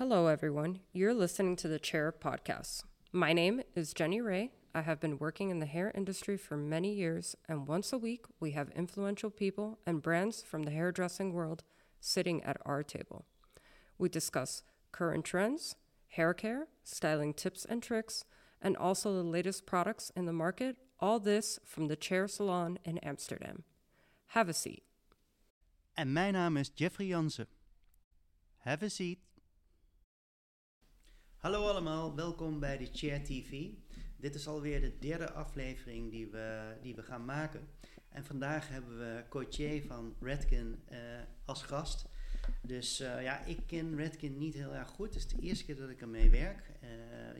Hello, everyone. You're listening to the Chair Podcast. My name is Jenny Ray. I have been working in the hair industry for many years, and once a week, we have influential people and brands from the hairdressing world sitting at our table. We discuss current trends, hair care, styling tips and tricks, and also the latest products in the market. All this from the Chair Salon in Amsterdam. Have a seat. En mijn naam is Jeffrey Jansen. Have a seat. Hallo allemaal, welkom bij de Chair TV. Dit is alweer de derde aflevering die we, die we gaan maken. En vandaag hebben we Cotier van Redken eh, als gast. Dus eh, ja, ik ken Redken niet heel erg goed. Het is de eerste keer dat ik ermee werk, eh,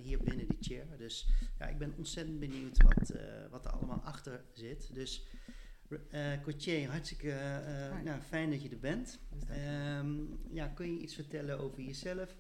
hier binnen de chair. Dus ja, ik ben ontzettend benieuwd wat, wat er allemaal achter zit. Dus eh Cotier, hartstikke eh, Hi. nou, fijn dat je er bent. Ehm, ja, kun je iets vertellen over jezelf?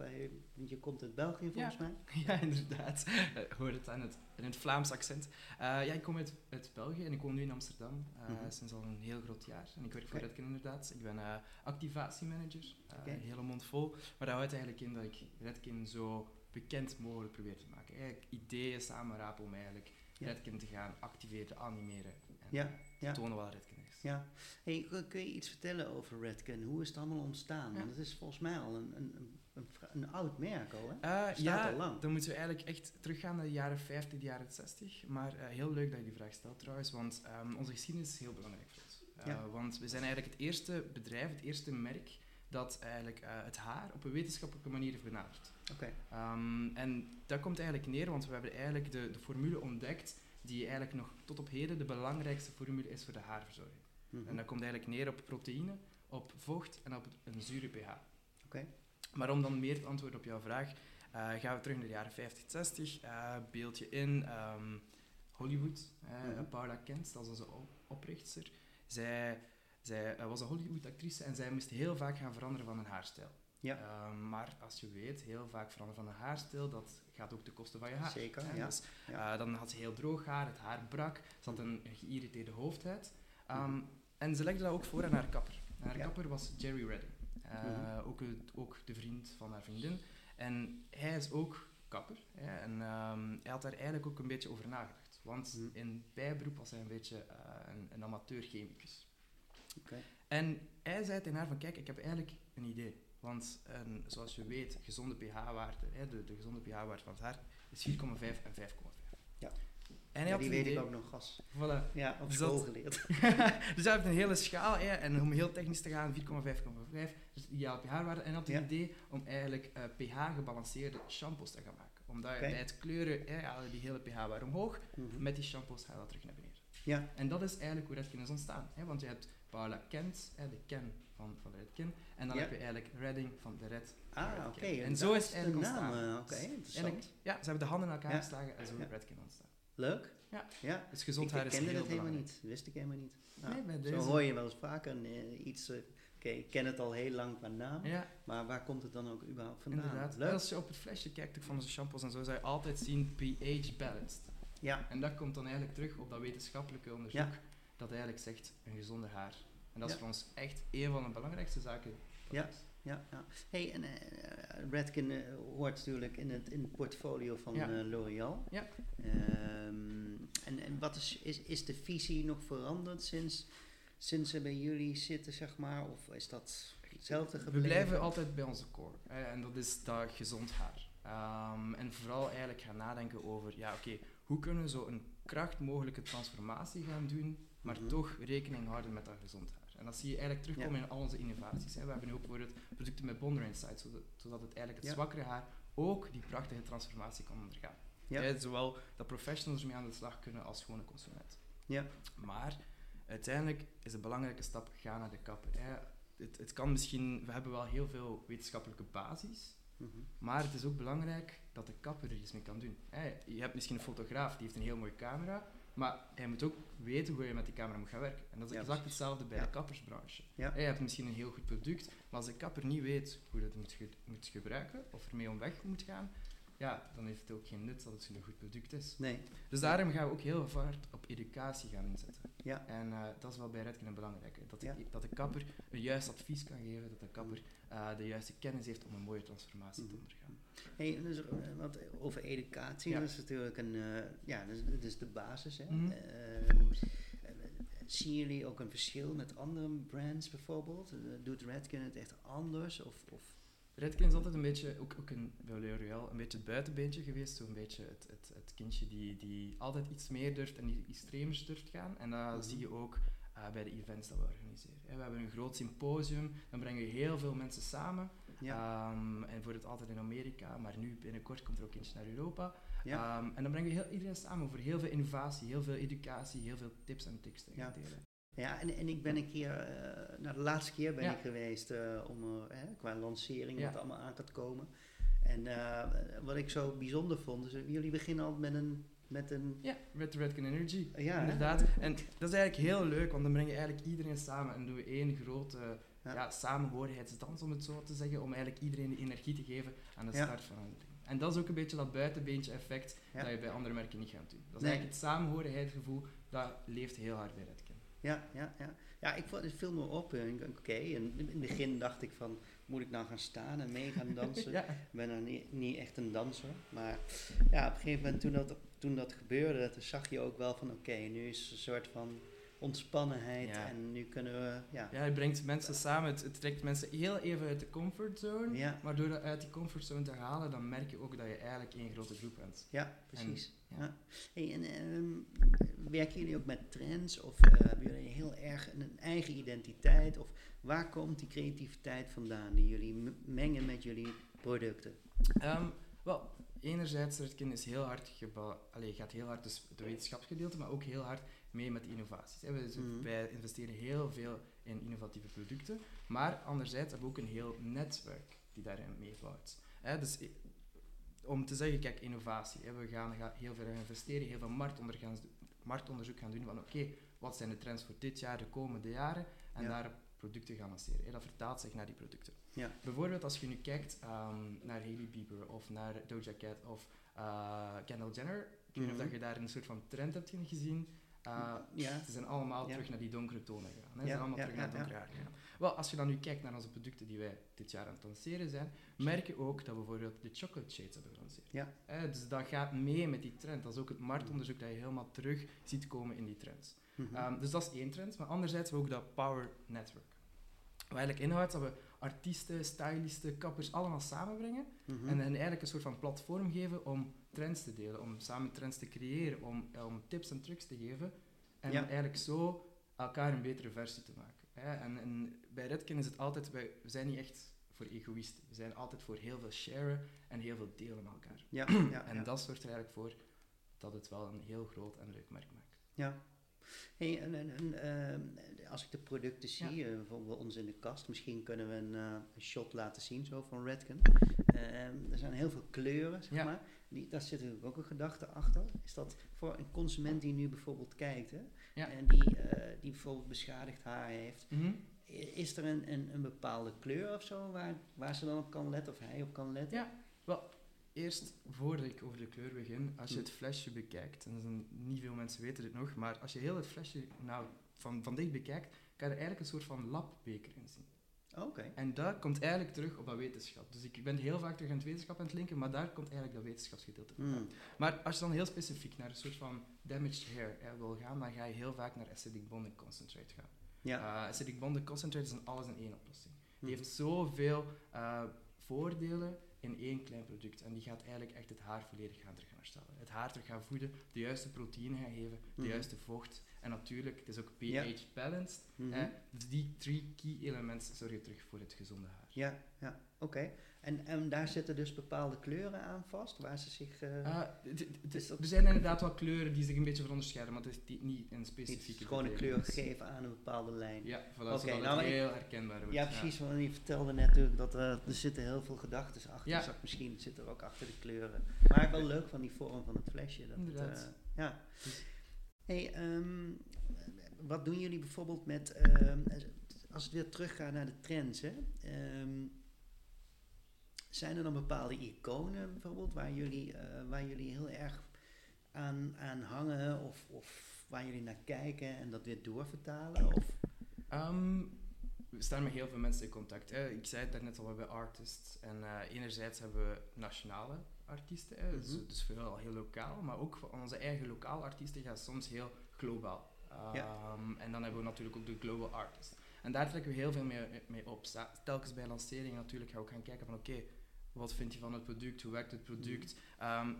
Want je komt uit België volgens mij. Ja, inderdaad. Eh, Ik hoor het aan het, in het Vlaams accent. Eh, ja, ik kom uit, uit België en ik woon nu in Amsterdam eh, Mhm. sinds al een heel groot jaar. En ik werk voor. Redken inderdaad. Ik ben eh, activatiemanager, eh, een hele mond vol. Maar dat houdt eigenlijk in dat ik Redken zo bekend mogelijk probeer te maken. Eigenlijk ideeën samenrapen om eigenlijk Ja. Redken te gaan activeren, animeren en Ja, ja. tonen wat Redken is. Ja. Hey, kun- je iets vertellen over Redken? Hoe is het allemaal ontstaan? Want het is volgens mij al een, een, een, oud merk al, hè? Eh, ja, al lang. dan moeten we eigenlijk echt teruggaan naar de jaren 50, de jaren 60. Maar eh, heel leuk dat je die vraag stelt trouwens, want ehm, onze geschiedenis is heel belangrijk voor ons. Eh. Want we zijn eigenlijk het eerste bedrijf, het eerste merk, dat eigenlijk het haar op een wetenschappelijke manier heeft benaderd. Oké. Ehm, en dat komt eigenlijk neer, want we hebben eigenlijk de, de formule ontdekt die eigenlijk nog tot op heden de belangrijkste formule is voor de haarverzorging. Mhm. En dat komt eigenlijk neer op proteïne, op vocht en op een zure pH. Oké. Maar om dan meer te antwoorden op jouw vraag, eh, gaan we terug naar de jaren 50, 60. eh beeld je in ehm, Hollywood. eh, Mhm. Paula Kent, dat is onze op- oprichter. Zij, zij eh, was een Hollywood-actrice en zij moest heel vaak gaan veranderen van een haarstijl. Ja. Ehm, maar als je weet, heel vaak veranderen van een haarstijl, dat gaat ook ten koste van je haar. Zeker, ja. Dus, Ja. eh, dan had ze heel droog haar, het haar brak, ze had een geïrriteerde hoofdhuid. Ehm. En ze legde dat ook voor aan haar kapper. En haar Ja. kapper was Jerry Redding. Eh, Mhm. ook, ook de vriend van haar vriendin. En hij is ook kapper. Hè, en ehm, hij had daar eigenlijk ook een beetje over nagedacht. Want Mhm. in bijberoep was hij een beetje eh, een, een amateur-chemicus. Oké. En hij zei tegen haar van, kijk, ik heb eigenlijk een idee. Want een, zoals je weet, gezonde pH-waarde, hè, de, de gezonde pH-waarde van het haar, is 4,5 en 5,5. Ja. En hij Ja, die weet ik ook nog gas. Voilà. Ja, op Dus school dat- geleerd. dus hij heeft een hele schaal, hè, en om heel technisch te gaan, 4,5,5, dus de ideale pH-waarde. En had het Ja. idee om eigenlijk eh, pH-gebalanceerde shampoos te gaan maken. Omdat je bij het kleuren, hè, die hele pH-waarde omhoog, Mhm. met die shampoos ga je dat terug naar beneden. Ja. En dat is eigenlijk hoe Redken is ontstaan. Hè, want je hebt Paula Kent, hè, de Ken van, van en dan Ja. heb je eigenlijk Redding van de Red. Ah, oké. En zo is het eigenlijk de naam, ontstaan. eh, Oké, Dus interessant. Ja, ze hebben de handen in elkaar geslagen en zo is Redken ontstaan. Leuk. Ja. ja. Dus gezond ik haar is kende heel dat helemaal niet. Wist ik helemaal niet. Nou, Nee, bij Zo hoor je wel eens vaker eh, iets. eh, Oké, ik ken het al heel lang qua naam. Ja, Maar waar komt het dan ook überhaupt vandaan? inderdaad. Leuk. Als je op het flesje kijkt van onze shampoos en zo, zou je altijd zien pH balanced. Ja. En dat komt dan eigenlijk terug op dat wetenschappelijke onderzoek dat eigenlijk zegt een gezonder haar. En dat is Ja. voor ons echt een van de belangrijkste zaken. Ja. Ja, ja. Hey, en eh, Redken eh, hoort natuurlijk in het, in het portfolio van Ja. eh, L'Oreal. Ja. Ehm, en en wat is, is, is de visie nog veranderd sinds, sinds ze bij jullie zitten, zeg maar? Of is dat hetzelfde We gebleven? blijven altijd bij onze core. En dat is dat gezond haar. Ehm, en vooral eigenlijk gaan nadenken over, ja oké, hoe kunnen we zo een kracht mogelijke transformatie gaan doen, maar Mhm. toch rekening houden met dat gezond haar. En dat zie je eigenlijk terugkomen in al onze innovaties. Hè. We hebben nu ook bijvoorbeeld producten met Bonder Insight, zodat, zodat het eigenlijk het Ja. zwakkere haar ook die prachtige transformatie kan ondergaan. Ja. Zowel dat professionals ermee aan de slag kunnen als gewone consument. Ja. Maar uiteindelijk is de belangrijke stap, ga naar de kapper. Hè. Het, het kan misschien, we hebben wel heel veel wetenschappelijke basis, Mhm. maar het is ook belangrijk dat de kapper er iets mee kan doen. Hè, je hebt misschien een fotograaf die heeft een heel mooie camera, maar hij moet ook weten hoe je met die camera moet gaan werken. En dat is Ja, exact hetzelfde bij Ja. de kappersbranche. Ja. Je hebt misschien een heel goed product, maar als de kapper niet weet hoe dat moet, moet gebruiken of ermee om weg moet gaan, ja, dan heeft het ook geen nut dat het een goed product is. Nee. Dus daarom gaan we ook heel hard op educatie gaan inzetten. Ja. En eh, dat is wel bij Redken een belangrijke. Dat de, Ja. dat de kapper een juist advies kan geven, dat de kapper eh, de juiste kennis heeft om een mooie transformatie te Mhm. ondergaan. Hey, dus, eh, want over educatie, Ja. dat is natuurlijk een, eh, ja, dat is, dat is de basis. Hè? Mhm. Ehm, eh, zien jullie ook een verschil met andere brands bijvoorbeeld? Doet Redken het echt anders? Of, of Redken is altijd een beetje, ook, ook een, bij L'Oréal, een beetje het buitenbeentje geweest. Zo'n beetje het, het, het kindje die, die altijd iets meer durft en iets extremers durft gaan. En dat Mhm. zie je ook bij de events dat we organiseren. We hebben een groot symposium, dan brengen we heel veel mensen samen. Ja, Ehm, en voor het altijd in Amerika, maar nu binnenkort komt er ook eentje naar Europa. ja, Ehm, en dan brengen we heel, iedereen samen voor heel veel innovatie, heel veel educatie, heel veel tips en tricks te Ja. delen. ja en, en ik ben een keer, nou de laatste keer ben Ja. ik geweest eh, om, eh, hè, qua lancering, Ja. wat allemaal aan gaat komen. En wat ik zo bijzonder vond, is, jullie beginnen al met een, met een Ja, Red Redken Energy. ja, hè? Inderdaad. En dat is eigenlijk heel leuk, want dan breng je eigenlijk iedereen samen en doen we één grote Ja. ja. samenhorigheidsdans, om het zo te zeggen, om eigenlijk iedereen de energie te geven aan de start van een ding. En dat is ook een beetje dat buitenbeentje effect dat je bij andere merken niet gaat doen. Dat is Nee. eigenlijk het samenhorigheidsgevoel, dat leeft heel hard bij Redken. Ja, ja, ja. Ja, ik vond het viel me op. denk, Oké, in het begin dacht ik van, moet ik nou gaan staan en mee gaan dansen? ja. Ik ben nou niet, niet echt een danser. Maar ja, op een gegeven moment toen dat, toen dat gebeurde, toen zag je ook wel van, oké, nu is het een soort van ontspannenheid Ja. en nu kunnen we, ja. Ja, het brengt mensen samen, het, het trekt mensen heel even uit de comfortzone. Ja, Maar door dat uit die comfortzone te halen, dan merk je ook dat je eigenlijk één grote groep bent. ja precies. ja. ja. Hey, en ehm, werken jullie ook met trends of eh, hebben jullie heel erg een eigen identiteit? Of waar komt die creativiteit vandaan die jullie mengen met jullie producten? Ehm, wel, enerzijds, Redken is heel hard Allee, gaat heel hard dus het wetenschapsgedeelte, maar ook heel hard mee met innovaties. hè. Wij, Mhm. wij investeren heel veel in innovatieve producten, maar anderzijds hebben we ook een heel netwerk die daarin meebouwt. Hè, dus i- om te zeggen, kijk, innovatie. Hè, we gaan, gaan heel veel gaan investeren, heel veel marktonderzoek gaan, marktonderzoek gaan doen van oké, wat zijn de trends voor dit jaar, de komende jaren, en Ja. daar producten gaan lanceren. Hè. Dat vertaalt zich naar die producten. Ja. Bijvoorbeeld als je nu kijkt ehm, naar Hailey Bieber of naar Doja Cat of eh, Kendall Jenner. Ik weet niet Mhm. of je daar een soort van trend hebt gezien. Uh, Ja. Ze zijn allemaal Ja. terug naar die donkere tonen gegaan. Hè? Ze zijn allemaal terug naar het donkere haar gegaan. Wel, als je dan nu kijkt naar onze producten die wij dit jaar aan het lanceren zijn, merk je ook dat we bijvoorbeeld de chocolate shades hebben gelanceerd. Ja. Eh, dus dat gaat mee met die trend. Dat is ook het marktonderzoek dat je helemaal terug ziet komen in die trends. Mhm. Ehm, dus dat is één trend. Maar anderzijds hebben we ook dat Power Network. Wat eigenlijk inhoudt dat we artiesten, stylisten, kappers allemaal samenbrengen. Mhm. En hen eigenlijk een soort van platform geven om trends te delen, om samen trends te creëren, om, eh, om tips en tricks te geven. En Ja. eigenlijk zo elkaar een betere versie te maken. Hè. En, en bij Redken is het altijd, wij, we zijn niet echt voor egoïsten. We zijn altijd voor heel veel sharen en heel veel delen met elkaar. ja, ja, En ja. dat zorgt er eigenlijk voor dat het wel een heel groot en leuk merk maakt. Ja. Hey, en, en, en, ehm, als ik de producten zie, eh, bijvoorbeeld bij ons in de kast, misschien kunnen we een, eh, een shot laten zien zo van Redken. Ehm, er zijn heel veel kleuren, zeg Ja. maar. Die, daar zit natuurlijk ook een gedachte achter. Is dat voor een consument die nu bijvoorbeeld kijkt, hè, Ja. en die, eh, die bijvoorbeeld beschadigd haar heeft, Mhm. is er een, een, een bepaalde kleur of zo waar, waar ze dan op kan letten of hij op kan letten? Ja. Wel, eerst voordat ik over de kleur begin, als je Hm. het flesje bekijkt, en zijn- niet veel mensen weten dit nog, maar als je heel het flesje nou, van, van dicht bekijkt, kan je er eigenlijk een soort van labbeker in zien. Oké. En dat komt eigenlijk terug op dat wetenschap. Dus ik ben heel vaak terug aan het wetenschap aan het linken, maar daar komt eigenlijk dat wetenschapsgedeelte van. Hmm. Maar als je dan heel specifiek naar een soort van damaged hair hè, wil gaan, dan ga je heel vaak naar acidic bonding concentrate gaan. Ja. Uh, acidic bonding concentrate is een alles in één oplossing. Die heeft zoveel eh, voordelen in één klein product. En die gaat eigenlijk echt het haar volledig gaan terug gaan herstellen. Het haar terug gaan voeden, de juiste proteïne gaan geven, de Mhm. juiste vocht. En natuurlijk, het is ook pH Ja. balanced. Mhm. hè. Dus die drie key elements zorgen terug voor het gezonde haar. Ja, ja, oké. En, en daar zitten dus bepaalde kleuren aan vast, waar ze zich... eh, Uh, dat- er zijn inderdaad wel kleuren die zich een beetje van onderscheiden, maar het is niet een specifieke gewoon een kleur betekenis. geven aan een bepaalde lijn. Ja, voilà, zodat nou, het ik- heel herkenbaar wordt. Ja, precies, want je vertelde net natuurlijk dat er, er zitten heel veel gedachten achter. Ja. Zag misschien zit er ook achter de kleuren. Maar wel leuk van die vorm van het flesje. Dat het, Inderdaad. eh, ja. Dus- Hey, ehm, wat doen jullie bijvoorbeeld met, ehm, als het weer teruggaat naar de trends, hè? Ehm, zijn er dan bepaalde iconen bijvoorbeeld waar jullie, eh, waar jullie heel erg aan, aan hangen of, of waar jullie naar kijken en dat weer doorvertalen? Of? Ehm, we staan met heel veel mensen in contact. Hè. Ik zei het daarnet al, we hebben artists. En eh, enerzijds hebben we nationale artiesten, hè, dus, Mhm. dus vooral heel lokaal. Maar ook onze eigen lokale artiesten gaan soms heel globaal. Ja. Ehm, En dan hebben we natuurlijk ook de global artist. En daar trekken we heel veel mee, mee op. Telkens bij lancering natuurlijk gaan we ook gaan kijken van oké, wat vind je van het product? Hoe werkt het product?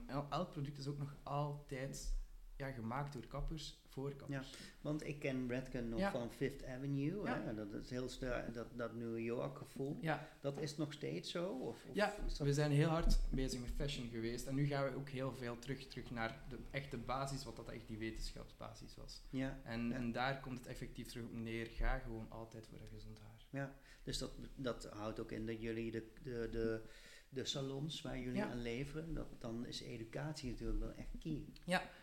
El- elk product is ook nog altijd ja, gemaakt door kappers voor kappers. Want ik ken Redken nog Ja. van Fifth Avenue. Ja. Hè? Dat is heel sterk, dat, dat New York gevoel. Ja, Dat is nog steeds zo? Of, of Ja, we zijn heel hard bezig met fashion geweest. En nu gaan we ook heel veel terug, terug naar de echte basis, wat dat echt die wetenschapsbasis was. ja. En, Ja. en daar komt het effectief terug op neer. Ga gewoon altijd voor een gezond haar. Dus dat, dat houdt ook in dat jullie de, de, de, de salons waar jullie Ja. aan leveren, dat, dan is educatie natuurlijk wel echt key.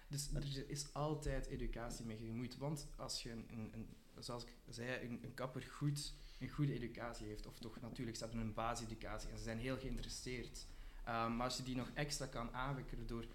Dus er is altijd educatie mee gemoeid. Want als je, een, een, een- zoals ik zei, een, een kapper goed, een goede educatie heeft, of toch natuurlijk, ze hebben een basiseducatie en ze zijn heel geïnteresseerd. Um, maar als je die nog extra kan aanwikkelen door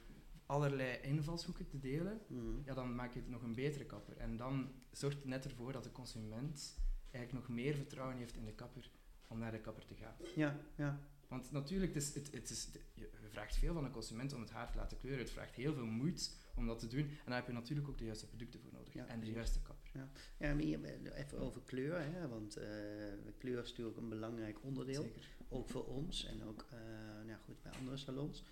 allerlei invalshoeken te delen, Mhm. ja, dan maak je het nog een betere kapper. En dan zorgt het net ervoor dat de consument eigenlijk nog meer vertrouwen heeft in de kapper om naar de kapper te gaan. Ja, ja. Want natuurlijk, het is, het, het is, je vraagt veel van de consument om het haar te laten kleuren. Het vraagt heel veel moeite om dat te doen. En daar heb je natuurlijk ook de juiste producten voor nodig. Ja, en de juiste kapper. ja maar hier, even over kleur, hè, want eh, kleur is natuurlijk een belangrijk onderdeel. Zeker. Ook voor ons en ook eh, nou goed, bij andere salons.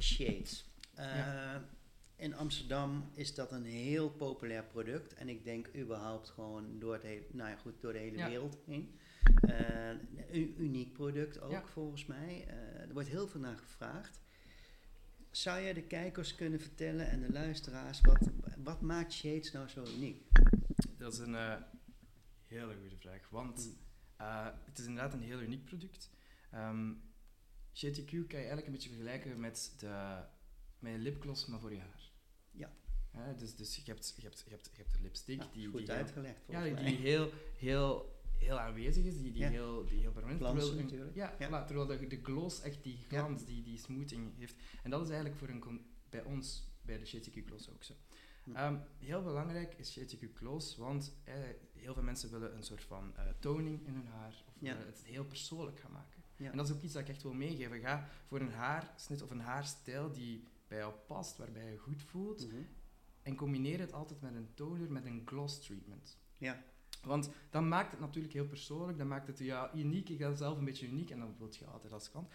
Shades. Eh, Ja. In Amsterdam is dat een heel populair product. En ik denk überhaupt gewoon door, het he- nou ja, goed, door de hele Ja. wereld heen. Eh, een u- uniek product ook Ja. volgens mij. Eh, er wordt heel veel naar gevraagd. Zou jij de kijkers kunnen vertellen en de luisteraars, wat, wat maakt Shades nou zo uniek? Dat is een eh, hele goede vraag. Want Mm. eh, het is inderdaad een heel uniek product. Ehm GTQ kan je eigenlijk een beetje vergelijken met, de, met een lipgloss, maar voor je haar. Ja. Hè, dus dus je, hebt, je, hebt, je, hebt, je hebt de lipstick die, goed die heel- uitgelegd Ja, volgens die, mij. die heel, heel, heel aanwezig is, die, die, Ja. heel, die heel permanent Glanzend terwijl natuurlijk. Ja, Ja. voilà, terwijl de, de gloss echt die glans, die, die smoothing heeft. En dat is eigenlijk voor een bij ons, bij de GTQ Gloss ook zo. Hm. Ehm, heel belangrijk is GTQ Gloss, want eh, heel veel mensen willen een soort van eh, toning in hun haar, of Ja. willen het heel persoonlijk gaan maken. Ja. En dat is ook iets dat ik echt wil meegeven. Ga voor een haarsnit of een haarstijl die bij jou past, waarbij je je goed voelt, Mhm. en combineer het altijd met een toner, met een gloss treatment. Ja. Want dan maakt het natuurlijk heel persoonlijk, dan maakt het ja, uniek. Ik ga zelf een beetje uniek en dan wil je altijd als kant.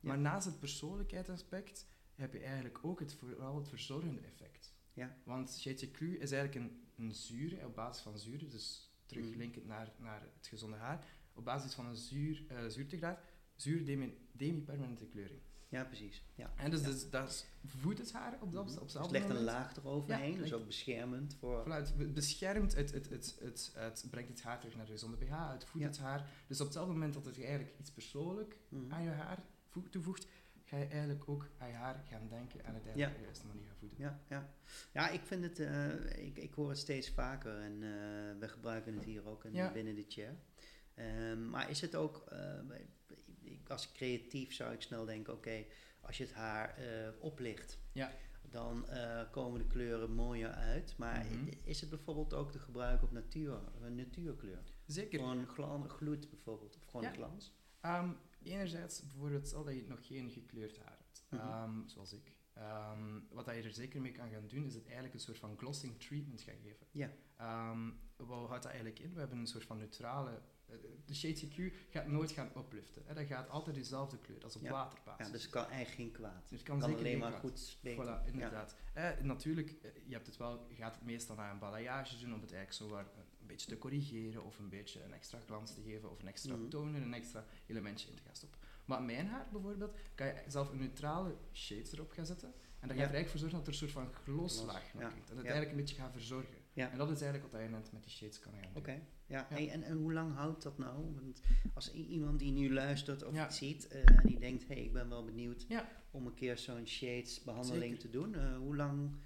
Maar Ja. naast het persoonlijkheidsaspect heb je eigenlijk ook het, vooral het verzorgende effect. Ja. Want GTQ is eigenlijk een, een zuur, op basis van zuur, dus teruglinkend naar, naar het gezonde haar, op basis van een zuur, eh zuurtegraad, zuur demi- demi-permanente kleuring. Ja, precies. Ja. En dus, Ja. dus dat voedt het haar op, dat, Mhm. op hetzelfde legt een laag eroverheen, Ja, dus ook beschermend voor... Het be- beschermt, het, het, het, het, het brengt het haar terug naar de gezonde pH, het voedt het haar. Dus op hetzelfde moment dat het je eigenlijk iets persoonlijk Mhm. aan je haar voeg- toevoegt, ga je eigenlijk ook aan je haar gaan denken en het eigenlijk op de juiste manier gaan voeden. Ja, ja. ja, ik vind het, eh, ik, ik hoor het steeds vaker en eh, we gebruiken het hier ook in, binnen de chair. Ehm, maar is het ook, eh, ik, als creatief zou ik snel denken, oké, als je het haar eh, oplicht, Ja. dan eh, komen de kleuren mooier uit. Maar Mhm. is het bijvoorbeeld ook te gebruiken op natuur, een natuurkleur? Zeker. Gewoon glan, gloed bijvoorbeeld, of gewoon Ja. glans? Ehm, enerzijds, bijvoorbeeld, stel dat je nog geen gekleurd haar hebt, Mhm. ehm, zoals ik. Ehm, wat dat je er zeker mee kan gaan doen, is het eigenlijk een soort van glossing treatment gaan geven. Ja. Wat houdt dat eigenlijk in? We hebben een soort van neutrale... eh, De shade CQ gaat nooit gaan upliften. Hè. Dat gaat altijd dezelfde kleur, dat is op Ja. waterbasis. Ja, dus het kan eigenlijk geen kwaad. Dus het Het kan, kan zeker alleen maar kwaad. goed beter. Voilà, inderdaad. Eh, natuurlijk, eh, je hebt het wel, gaat het meestal naar een balayage doen om het eigenlijk zo waar een beetje te corrigeren of een beetje een extra glans te geven of een extra toner, een extra elementje in te gaan stoppen. Maar mijn haar bijvoorbeeld, kan je zelf een neutrale shades erop gaan zetten en dan Ja. gaat er eigenlijk voor zorgen dat er een soort van gloslaag ja. komt. En dat Ja. eigenlijk een beetje gaat verzorgen. Ja. En dat is eigenlijk wat je net met die shades kan gaan doen. Oké, ja. Ja. Hey, en, en hoe lang houdt dat nou? Want als iemand die nu luistert of Ja. het ziet eh, en die denkt, hé, hey, ik ben wel benieuwd om een keer zo'n shades behandeling Zeker. te doen. eh, hoe lang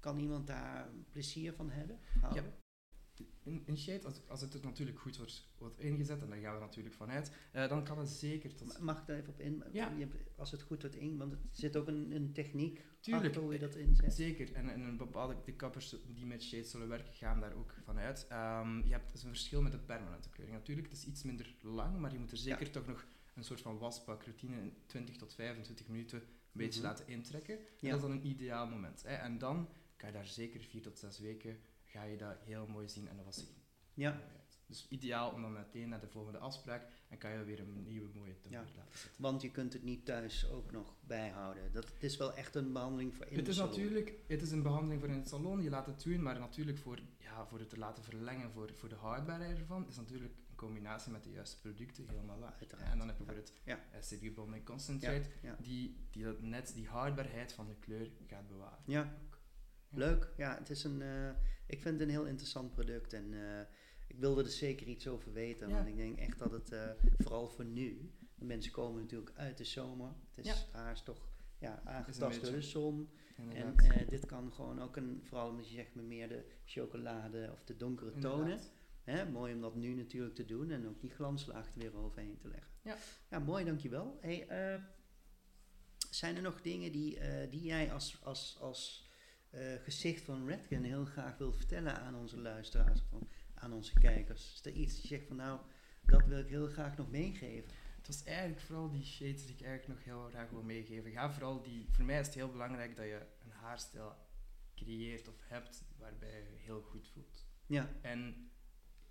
kan iemand daar plezier van hebben? Houden? In, shade, als, als het natuurlijk goed wordt, wordt ingezet, en daar gaan we natuurlijk vanuit, uh, dan kan het zeker tot... Mag ik daar even op in? Ja. Als het goed wordt in, want er zit ook een, een techniek Tuurlijk. achter hoe je dat inzet. Zeker, en, en een bepaalde, de kappers die met shade zullen werken, gaan daar ook vanuit. Ehm je hebt dus een verschil met de permanente kleuring natuurlijk. Het is iets minder lang, maar je moet er zeker toch nog een soort van wasbakroutine in 20 tot 25 minuten een beetje Mhm. laten intrekken. En Ja. dat is dan een ideaal moment. Hè. En dan kan je daar zeker 4 tot 6 weken, ga je dat heel mooi zien en dat was Ja. Dus ideaal om dan meteen naar de volgende afspraak en kan je weer een nieuwe mooie toon Ja. laten zetten. want je kunt het niet thuis ook nog bijhouden. Dat, het is wel echt een behandeling voor in Het de is salon. natuurlijk het is een behandeling voor in het salon, je laat het doen, maar natuurlijk voor, ja, voor het te laten verlengen voor, voor de houdbaarheid ervan, is natuurlijk een combinatie met de juiste producten helemaal waar. En dan heb je voor het Ja. acid bonding Ja, concentrate, die, die dat net die houdbaarheid van de kleur gaat bewaren. Ja. Leuk. Ja, het is een, eh, ik vind het een heel interessant product en eh, ik wilde er zeker iets over weten. Ja. Want ik denk echt dat het, eh, vooral voor nu, de mensen komen natuurlijk uit de zomer. Het, is, Ja. toch ja, aangetast door de zon. En Inderdaad. eh, dit kan gewoon ook een, vooral omdat je zegt met meer de chocolade of de donkere tonen. Hè, mooi om dat nu natuurlijk te doen en ook die glanslaag er weer overheen te leggen. Ja. ja mooi, dankjewel. Hey, zijn er nog dingen die, die jij als, als, als gezicht van Redken heel graag wilt vertellen aan onze luisteraars of aan onze kijkers? Is er iets dat je zegt van nou, dat wil ik heel graag nog meegeven? Het was eigenlijk vooral die shades die ik eigenlijk nog heel graag wil meegeven. Ga vooral die, voor mij is het heel belangrijk dat je een haarstijl creëert of hebt waarbij je je heel goed voelt. Ja, En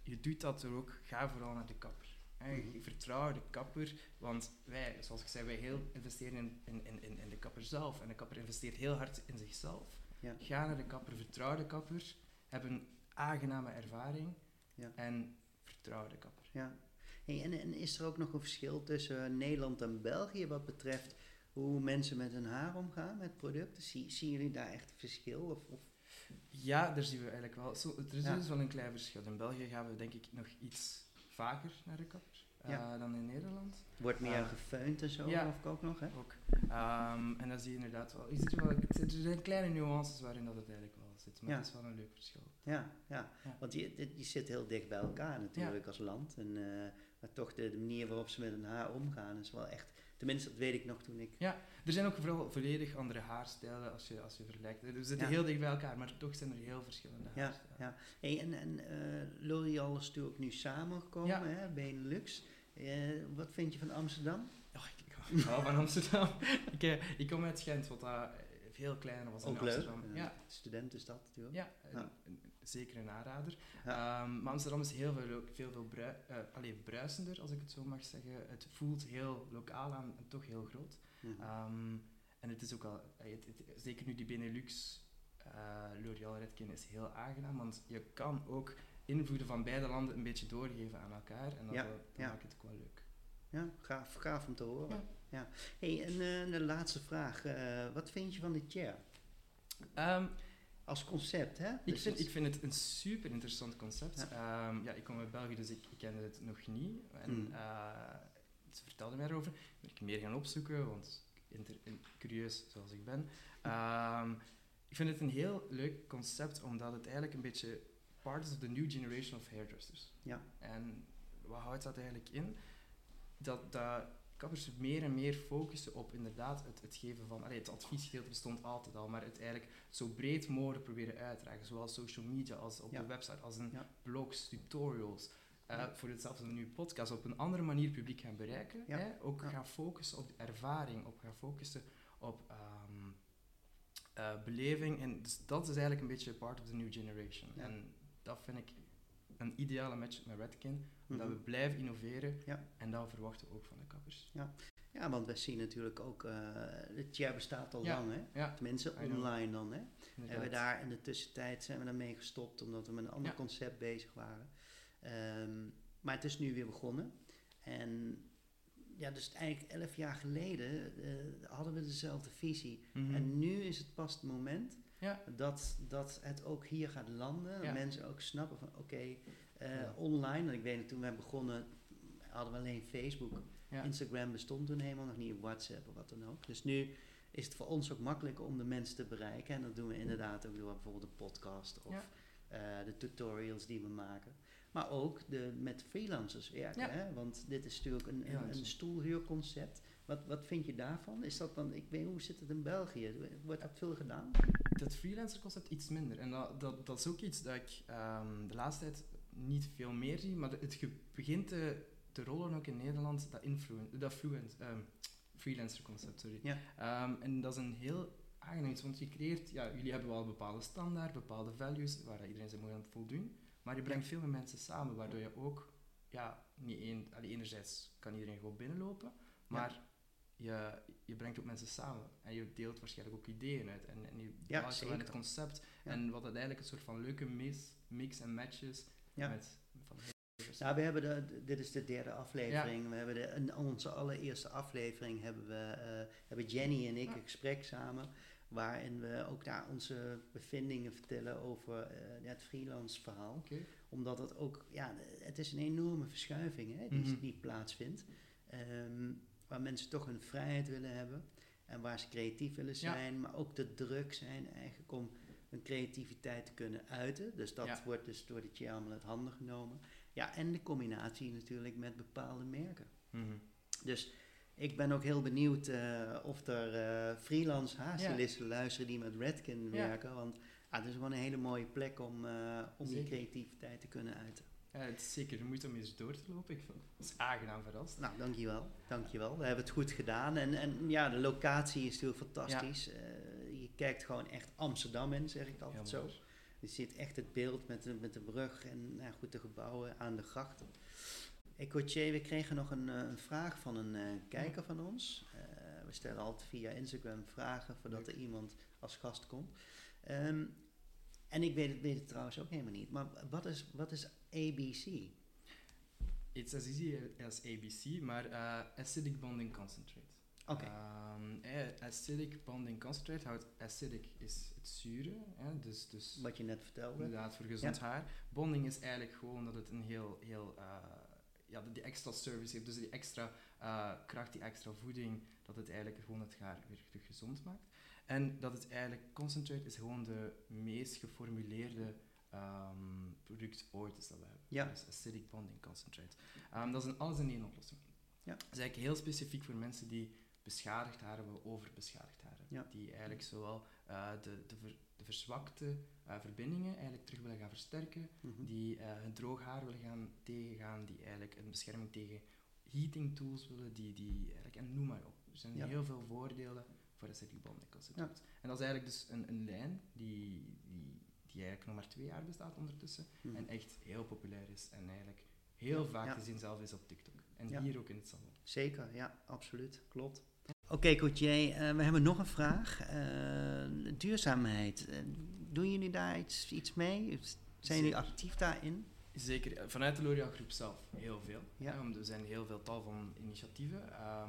je doet dat door ook, ga vooral naar de kapper. Hè. Mhm. Je Vertrouw de kapper, want wij, zoals ik zei, wij heel investeren in, in, in, in- in de kapper zelf. En de kapper investeert heel hard in zichzelf. Ja, Ga naar de kapper, vertrouw de kapper, heb een aangename ervaring Ja. en vertrouw de kapper. ja. Hey, en, en is er ook nog een verschil tussen Nederland en België wat betreft hoe mensen met hun haar omgaan met producten? Zie, zien jullie daar echt een verschil? Of, of Ja, daar zien we eigenlijk wel. Zo, er is Ja. dus wel een klein verschil. In België gaan we denk ik nog iets vaker naar de kapper eh, Ja. dan in Nederland. wordt meer Ah. gefeund en zo, Ja. geloof ik ook nog, hè? Ook. Ehm, en dan zie je inderdaad wel, je ziet er, wel er zijn kleine nuances waarin dat het eigenlijk wel zit, maar Ja. het is wel een leuk verschil. Ja, ja. Ja. want je, je zit heel dicht bij elkaar natuurlijk als land. En, eh, maar toch de, de manier waarop ze met hun haar omgaan is wel echt... Tenminste, dat weet ik nog toen ik... Er zijn ook vooral volledig andere haarstijlen als je, als je vergelijkt. We zitten Ja. heel dicht bij elkaar, maar toch zijn er heel verschillende Ja, haarstijlen. ja. Hey, en en eh, L'Oreal is natuurlijk nu samengekomen, Ja. hè, Benelux. Eh, wat vind je van Amsterdam? Oh, ik, ik hou van Amsterdam. ik, eh, ik kom uit Gent, wat daar veel kleiner was dan leuk. Amsterdam. Ja, Studentenstad natuurlijk. ja, Ja. een- een- zeker een aanrader. Ja. Ehm, maar Amsterdam is heel veel, veel, veel brui, eh, allee, bruisender, als ik het zo mag zeggen. Het voelt heel lokaal aan en toch heel groot. Mhm. Ehm, en het is ook al, het, het- zeker nu die Benelux eh L'Oreal Redken is heel aangenaam, want je kan ook invloeden van beide landen een beetje doorgeven aan elkaar en dat, Ja, dat maakt het ook wel leuk. Ja, gaaf, gaaf om te horen. Ja. Hey, en eh, de laatste vraag. eh, wat vind je van de chair? Ehm, Als concept, hè? ik, Dus vind, het- ik vind het een super interessant concept. Ja. Ja. ja, ik kom uit België, dus ik, ik kende het nog niet. En Mm. eh, ze vertelde mij erover. Ben ik meer gaan opzoeken, want inter, in- curieus zoals ik ben. Ehm, ik vind het een heel leuk concept, omdat het eigenlijk een beetje part is of the new generation of hairdressers. Ja. En wat houdt dat eigenlijk in? Dat, dat kappers meer en meer focussen op inderdaad het, het geven van... Allee, het adviesgedeelte bestond altijd al, maar het eigenlijk zo breed mogelijk proberen uit te dragen. Zowel social media als op Ja. de website, als in Ja. blogs, tutorials. eh, Ja. Voor hetzelfde een nieuwe podcast op een andere manier publiek gaan bereiken. Hè? Ook gaan focussen op de ervaring, op gaan focussen op beleving. En dus dat is eigenlijk een beetje part of the new generation. Ja. En dat vind ik een ideale match met Redken. Omdat Mhm. we blijven innoveren Ja. en dat verwachten we ook van de kappers. Ja, want we zien natuurlijk ook... eh de chair bestaat al Ja. lang, hè? Ja, Tenminste, online dan, hè? En we daar in de tussentijd zijn we daarmee gestopt omdat we met een ander Ja. concept bezig waren. Ehm, maar het is nu weer begonnen. En ja, dus eigenlijk elf jaar geleden eh, hadden we dezelfde visie. Mhm. En nu is het pas het moment Ja. dat, dat het ook hier gaat landen. Dat mensen ook snappen van oké, eh, online. En ik weet nog, toen we begonnen hadden we alleen Facebook. Instagram bestond toen helemaal nog niet, WhatsApp of wat dan ook. Dus nu is het voor ons ook makkelijker om de mensen te bereiken. En dat doen we inderdaad ook door bijvoorbeeld een podcast of eh, de tutorials die we maken. Maar ook de, met freelancers werken. Ja. Hè? Want dit is natuurlijk een, een, een stoelhuurconcept. Wat, wat vind je daarvan? Is dat dan, ik weet hoe zit het in België? Wordt dat veel gedaan? Dat freelancer concept iets minder. En dat, dat, dat is ook iets dat ik ehm, de laatste tijd niet veel meer zie, maar het begint te, te rollen ook in Nederland, dat, influen, dat fluent, ehm, freelancer concept, sorry. Ja. Ehm, en dat is een heel aangenaam iets, want je creëert, ja, jullie hebben wel een bepaalde standaard, bepaalde values, waar iedereen zich moet aan voldoen, maar je brengt veel meer mensen samen, waardoor je ook, ja, niet één, enerzijds kan iedereen gewoon binnenlopen, maar je, je brengt ook mensen samen en je deelt waarschijnlijk ook ideeën uit en, en je Ja, aan het concept. Ja. En wat uiteindelijk een soort van leuke mix, mix en matches Ja. met van Nou, we hebben de, dit is de derde aflevering. We hebben de, in onze allereerste aflevering hebben, we, eh, hebben Jenny en ik een gesprek samen. Waarin we ook daar onze bevindingen vertellen over eh, het freelance verhaal. Omdat het ook, ja, het is een enorme verschuiving hè, die, Mhm. die plaatsvindt. Ehm, waar mensen toch hun vrijheid willen hebben. En waar ze creatief willen Ja. zijn. Maar ook de druk zijn eigenlijk om hun creativiteit te kunnen uiten. Dus dat Ja. wordt dus door de chair allemaal uit handen genomen. Ja, en de combinatie natuurlijk met bepaalde merken. Mhm. Dus ik ben ook heel benieuwd eh, of er eh, freelance haarstylisten luisteren die met Redken Ja. werken. Want ah, het is gewoon een hele mooie plek om, eh, om die creativiteit te kunnen uiten. Ja, het is zeker de moeite om eens door te lopen. Ik vind het is aangenaam verrast. Nou, dankjewel. Dankjewel. We hebben het goed gedaan. En, en ja, de locatie is natuurlijk fantastisch. Eh, je kijkt gewoon echt Amsterdam in, zeg ik altijd zo. mooi. Je ziet echt het beeld met de, met de brug en nou, goed, de gebouwen aan de grachten. Ecoche, we kregen nog een, eh, een vraag van een eh, kijker van ons. We stellen altijd via Instagram vragen voordat Leuk. er iemand als gast komt. Ehm, en ik weet het, weet het trouwens ook helemaal niet. Maar wat is, wat is ABC? It's as easy as ABC, maar eh, acidic bonding concentrate. Oké. Ehm, eh, acidic bonding concentrate houdt acidic is het zure, hè, dus, dus wat je net vertelde. inderdaad voor gezond haar. Bonding is eigenlijk gewoon dat het een heel, heel eh, ja, die extra service heeft, dus die extra eh, kracht, die extra voeding, dat het eigenlijk gewoon het haar weer terug gezond maakt. En dat het eigenlijk, concentrate is gewoon de meest geformuleerde ehm, product ooit is dat we hebben. Ja. Dus acidic bonding concentrate. Ehm, dat is een alles in één oplossing. Ja. Dat is eigenlijk heel specifiek voor mensen die beschadigd haar hebben, overbeschadigd haar hebben. Ja. Die eigenlijk zowel eh, de, de, ver- de verzwakte eh, verbindingen eigenlijk terug willen gaan versterken, Mhm. die eh, het droog haar willen gaan tegengaan, die eigenlijk een bescherming tegen heating tools willen, die, die eigenlijk, en noem maar op. Er zijn Ja. heel veel voordelen voor acidic bonding concentrate. En dat is eigenlijk dus een, een lijn die, die, die eigenlijk nog maar twee jaar bestaat ondertussen Mhm. en echt heel populair is en eigenlijk heel Ja, vaak ja. te zien zelf is op TikTok. En Ja. hier ook in het salon. Zeker, ja, absoluut. Klopt. Oké, Coutier, eh, we hebben nog een vraag. Eh, duurzaamheid. Eh, doen jullie daar iets, iets mee? Zijn jullie actief daarin? Zeker, vanuit de L'Oréal Groep zelf heel veel. Ja. er zijn heel veel tal van initiatieven.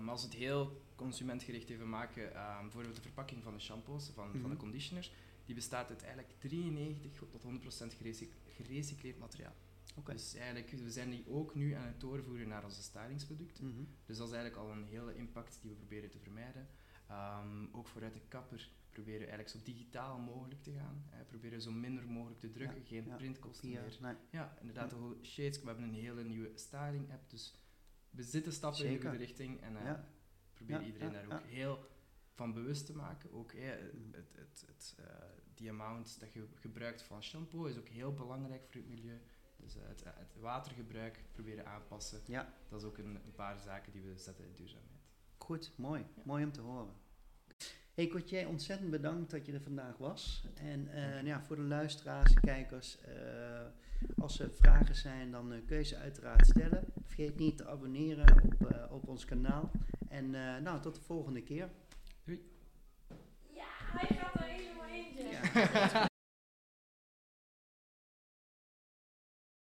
Maar als we het heel consumentgericht even maken, bijvoorbeeld de verpakking van de shampoos, van, van de Mhm. conditioners, die bestaat uit eigenlijk 93 tot 100% gerecyc- gerecycleerd materiaal. Oké. Dus eigenlijk, we zijn die ook nu aan het doorvoeren naar onze stylingsproducten. Mhm. Dus dat is eigenlijk al een hele impact die we proberen te vermijden. Ehm, ook vooruit de kapper proberen we eigenlijk zo digitaal mogelijk te gaan. Hè. Proberen zo minder mogelijk te drukken, Ja, geen ja. printkosten meer. nee. Ja, inderdaad, de whole shades. We hebben een hele nieuwe styling app, dus we zitten stappen in de goede richting en Ja. proberen iedereen daar ook heel van bewust te maken. Ook het, het, het, eh, die amount dat je gebruikt van shampoo is ook heel belangrijk voor het milieu. Dus eh, het, het watergebruik proberen aanpassen. Ja. Dat is ook een, een paar zaken die we zetten in duurzaamheid. Goed, mooi. Ja. Mooi om te horen. Hey Coutier, ontzettend bedankt dat je er vandaag was. En eh, nou ja, voor de luisteraars, kijkers, als er vragen zijn, dan kun je ze uiteraard stellen. Vergeet niet te abonneren op, op ons kanaal. En nou, tot de volgende keer. Ja, hij gaat er helemaal eentje. Ja.